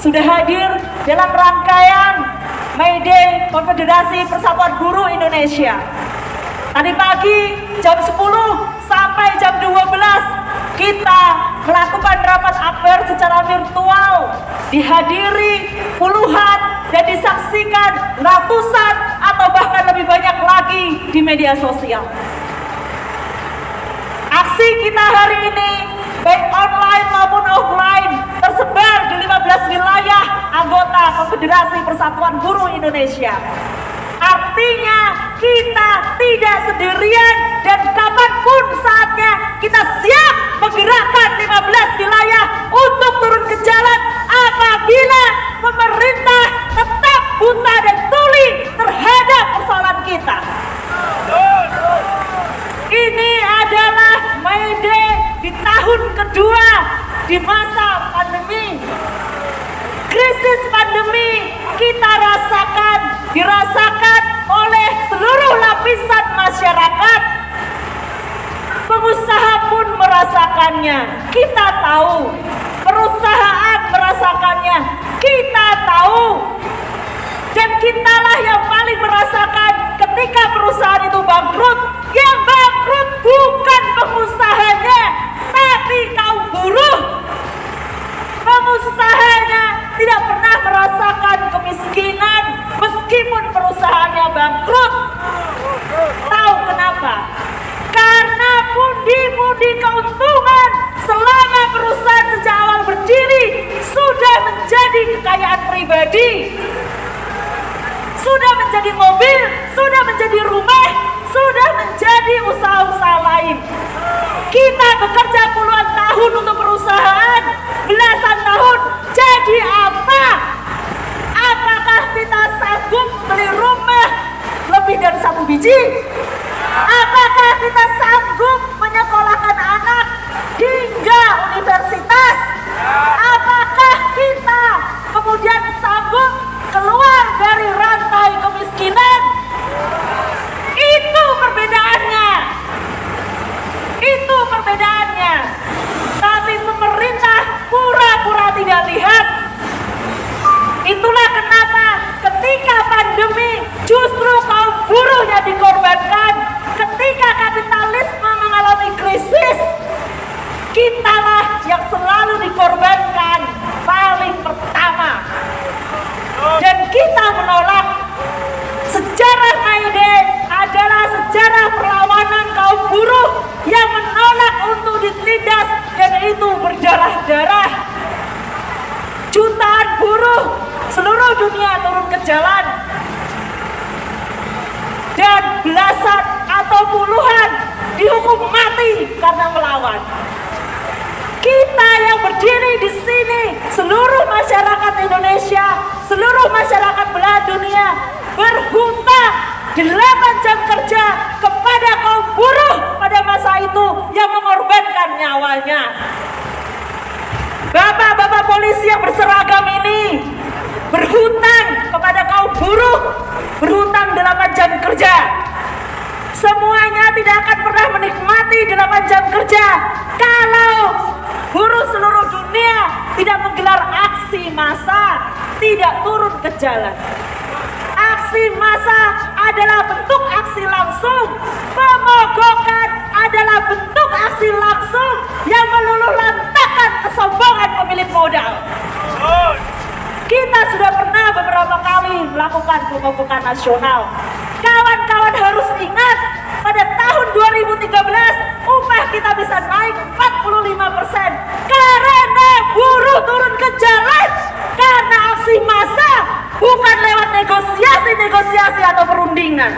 sudah hadir dalam rangkaian May Day Konfederasi Persatuan Guru Indonesia. Tadi pagi jam 10 sampai jam 12 kita melakukan rapat akbar secara virtual dihadiri puluhan dan disaksikan ratusan atau bahkan lebih banyak lagi di media sosial. Aksi kita hari ini baik online maupun offline 15 wilayah anggota Konfederasi Persatuan Guru Indonesia. Artinya kita tidak sendirian dan kapan pun saatnya kita siap menggerakkan 15 wilayah untuk turun ke jalan apabila pemerintah Pengusaha pun merasakannya. Kita tahu, perusahaan merasakannya. Kita tahu. Dan kitalah yang paling merasakan ketika perusahaan itu bangkrut. Yang bangkrut bukan pengusahanya, tapi kaum buruh. Pengusahanya tidak pernah merasakan Jadi apa? Apakah kita sanggup beli rumah lebih dari satu biji? Apakah kita sanggup dikorbankan. Ketika kapitalisme mengalami krisis, kitalah yang selalu dikorbankan paling pertama. Dan kita menolak sejarah Maide adalah sejarah perlawanan kaum buruh yang menolak untuk ditindas dan itu berdarah-darah. Jutaan buruh seluruh dunia turun ke jalan dan belasan atau puluhan dihukum mati karena melawan. Kita yang berdiri di sini, seluruh masyarakat Indonesia, seluruh masyarakat belahan dunia berhutang 8 jam kerja kepada kaum buruh pada masa itu yang mengorbankan nyawanya. Bapak-bapak polisi yang berseragam ini berhutang kepada kaum buruh, berhutang 8 jam kerja. Semuanya tidak akan pernah menikmati 8 jam kerja kalau buruh seluruh dunia tidak menggelar aksi massa, tidak turun ke jalan. Aksi massa adalah bentuk aksi langsung. Pemogokan adalah bentuk aksi langsung yang meluluh lantakan kesombongan pemilik modal. Kita sudah pernah beberapa kali melakukan pemogokan nasional. Kawan-kawan harus ingat, pada tahun 2013 upah kita bisa naik 45 persen karena buruh turun ke jalan karena aksi massa bukan lewat negosiasi-negosiasi atau perundingan.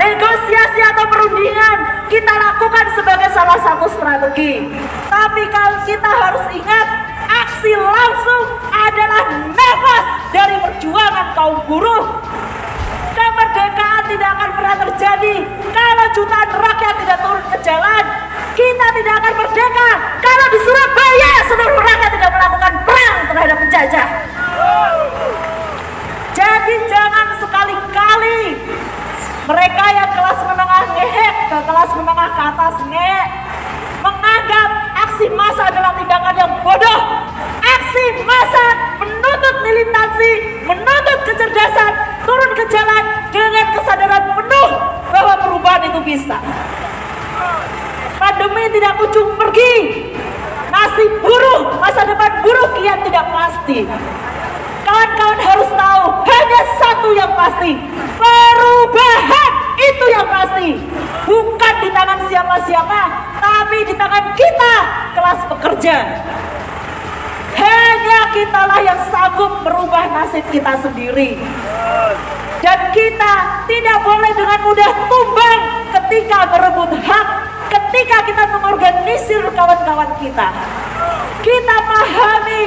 Negosiasi atau perundingan kita lakukan sebagai salah satu strategi. Tapi kalau kita harus ingat aksi langsung adalah nafas dari perjuangan kaum buruh tidak akan pernah terjadi kalau jutaan rakyat tidak turun ke jalan. Kita tidak akan merdeka kalau di Surabaya seluruh rakyat tidak melakukan perang terhadap penjajah. Jadi jangan sekali-kali mereka yang kelas menengah ngehek ke kelas menengah ke atas ngehek menganggap aksi massa adalah tindakan yang bodoh. Aksi massa menuntut militansi ke jalan dengan kesadaran penuh bahwa perubahan itu bisa. Pandemi tidak kunjung pergi. Nasib buruh, masa depan buruh kian tidak pasti. Kawan-kawan harus tahu hanya satu yang pasti. Perubahan itu yang pasti. Bukan di tangan siapa-siapa, tapi di tangan kita, kelas pekerja. Hanya kitalah yang sanggup merubah nasib kita sendiri. Dan kita tidak boleh dengan mudah tumbang ketika merebut hak, ketika kita mengorganisir kawan-kawan kita. Kita pahami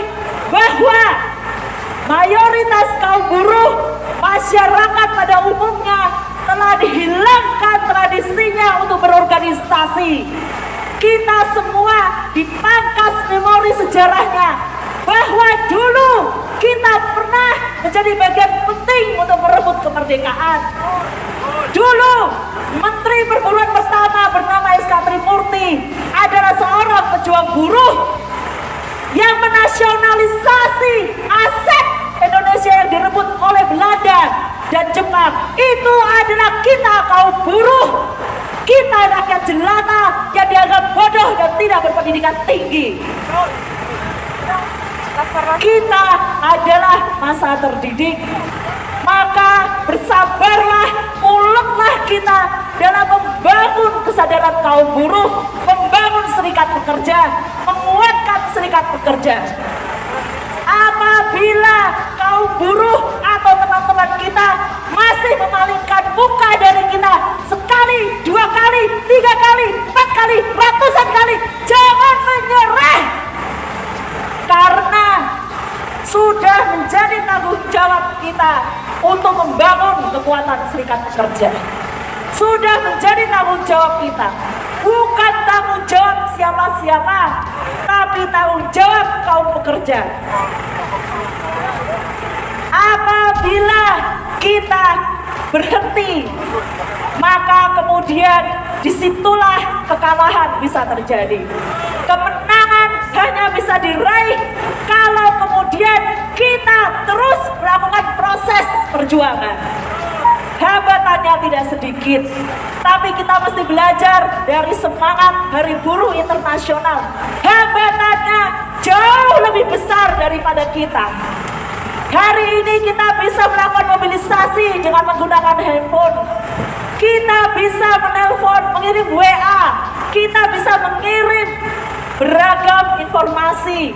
bahwa mayoritas kaum buruh, masyarakat pada umumnya telah dihilangkan tradisinya untuk berorganisasi. Kita semua dipangkas memori sejarahnya bahwa dulu kita pernah menjadi bagian penting untuk merebut kemerdekaan. Dulu Menteri Perburuan pertama bernama SK Trimurti adalah seorang pejuang buruh yang menasionalisasi aset Indonesia yang direbut oleh Belanda dan Jepang. Itu adalah kita kaum buruh. Kita rakyat jelata yang dianggap bodoh dan tidak berpendidikan tinggi. Kita adalah masa terdidik. Maka bersabarlah, mulutlah kita dalam membangun kesadaran kaum buruh, membangun serikat pekerja, menguatkan serikat pekerja. Apabila kaum buruh atau teman-teman kita masih memalingkan muka dari kita sekali, dua kali, tiga kali, empat kali, ratusan kali, jangan menyerah karena sudah menjadi tanggung jawab kita untuk membangun kekuatan serikat pekerja. Sudah menjadi tanggung jawab kita. Bukan tanggung jawab siapa-siapa, tapi tanggung jawab kaum pekerja. Apabila kita berhenti, maka kemudian di situlah kekalahan bisa terjadi. Kemenangan hanya bisa diraih kalau kemudian perjuangan. Hambatannya tidak sedikit, tapi kita mesti belajar dari semangat Hari Buruh Internasional. Hambatannya jauh lebih besar daripada kita. Hari ini kita bisa melakukan mobilisasi dengan menggunakan handphone. Kita bisa menelpon, mengirim WA. Kita bisa mengirim beragam informasi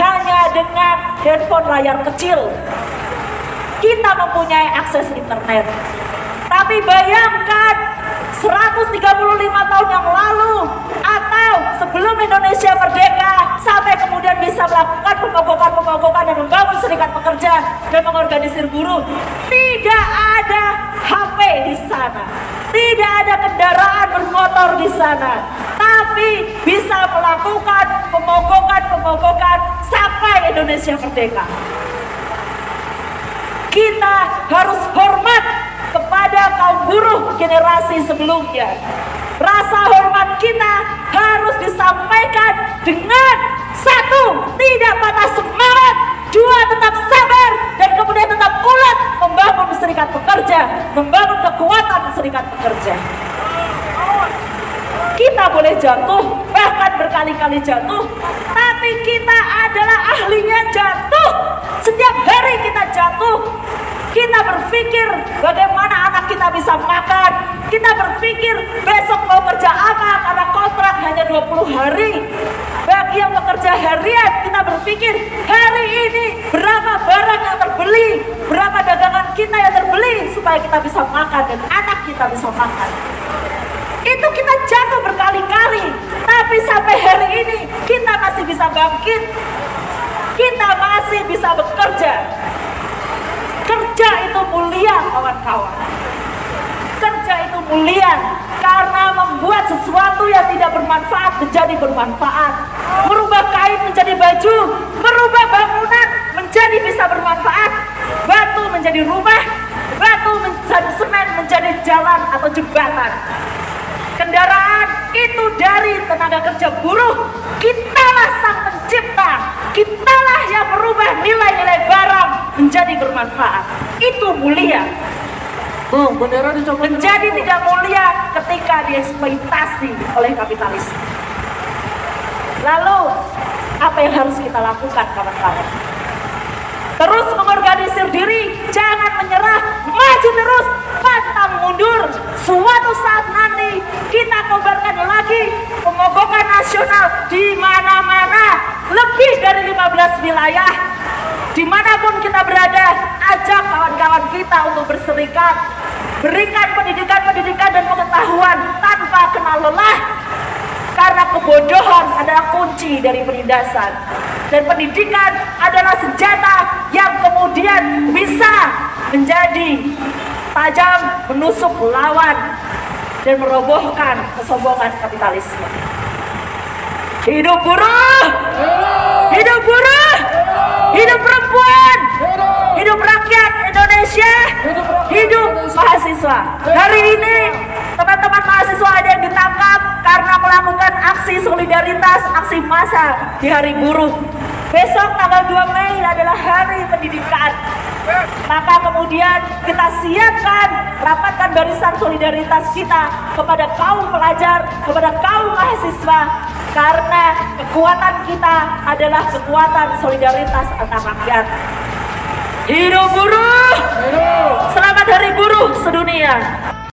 hanya dengan handphone layar kecil. Kita mempunyai akses internet. Tapi bayangkan 135 tahun yang lalu atau sebelum Indonesia merdeka sampai kemudian bisa melakukan pemogokan-pemogokan dan membangun serikat pekerja dan mengorganisir buruh. Tidak ada HP di sana. Tidak ada kendaraan bermotor di sana. Tapi bisa melakukan pemogokan-pemogokan sampai Indonesia merdeka. Kita harus hormat kepada kaum buruh generasi sebelumnya. Rasa hormat kita harus disampaikan dengan satu, tidak patah semangat, dua, tetap sabar, dan kemudian tetap ulat membangun serikat pekerja, membangun kekuatan serikat pekerja. Kita boleh jatuh, bahkan berkali-kali jatuh, tapi kita adalah ahlinya jatuh. Setiap hari kita jatuh, kita berpikir bagaimana anak kita bisa makan. Kita berpikir besok mau kerja apa karena kontrak hanya 20 hari. Bagi yang bekerja harian, kita berpikir hari ini berapa barang yang terbeli, berapa dagangan kita yang terbeli supaya kita bisa makan dan anak kita bisa makan. Itu kita jatuh berkali-kali, tapi sampai hari ini kita masih bisa bangkit. Kita masih bisa bekerja Kerja itu mulia kawan-kawan. Kerja itu mulia karena membuat sesuatu yang tidak bermanfaat menjadi bermanfaat. Merubah kain menjadi baju, merubah bangunan menjadi bisa bermanfaat. Batu menjadi rumah, batu menjadi semen menjadi jalan atau jembatan. Kendaraan itu dari tenaga kerja buruh. Kitalah sang kitalah yang merubah nilai-nilai barang menjadi bermanfaat. Itu mulia. Bung, bendera dicopot. Menjadi tidak mulia ketika dieksploitasi oleh kapitalis. Lalu, apa yang harus kita lakukan kawan-kawan? Terus mengorganisir diri, jangan menyerah, maju terus, pantang mundur. Suatu saat nanti kita kobarkan lagi pemogokan nasional di mana-mana, lebih dari 15 wilayah. Di mana pun kita berada, ajak kawan-kawan kita untuk berserikat, berikan pendidikan-pendidikan dan pengetahuan tanpa kenal lelah, karena kebodohan adalah kunci dari penindasan. Dan pendidikan adalah senjata yang kemudian bisa menjadi tajam menusuk lawan dan merobohkan kesombongan kapitalisme. Hidup buruh! Hidup buruh! Hidup perempuan! Hidup rakyat Indonesia! Hidup mahasiswa! Hari ini teman-teman mahasiswa ada yang ditangkap karena melakukan aksi solidaritas, aksi massa di hari buruh. Besok tanggal 2 Mei adalah hari pendidikan. Maka kemudian kita siapkan, rapatkan barisan solidaritas kita kepada kaum pelajar, kepada kaum mahasiswa, karena kekuatan kita adalah kekuatan solidaritas antar rakyat. Hidup buruh! Selamat Hari Buruh sedunia!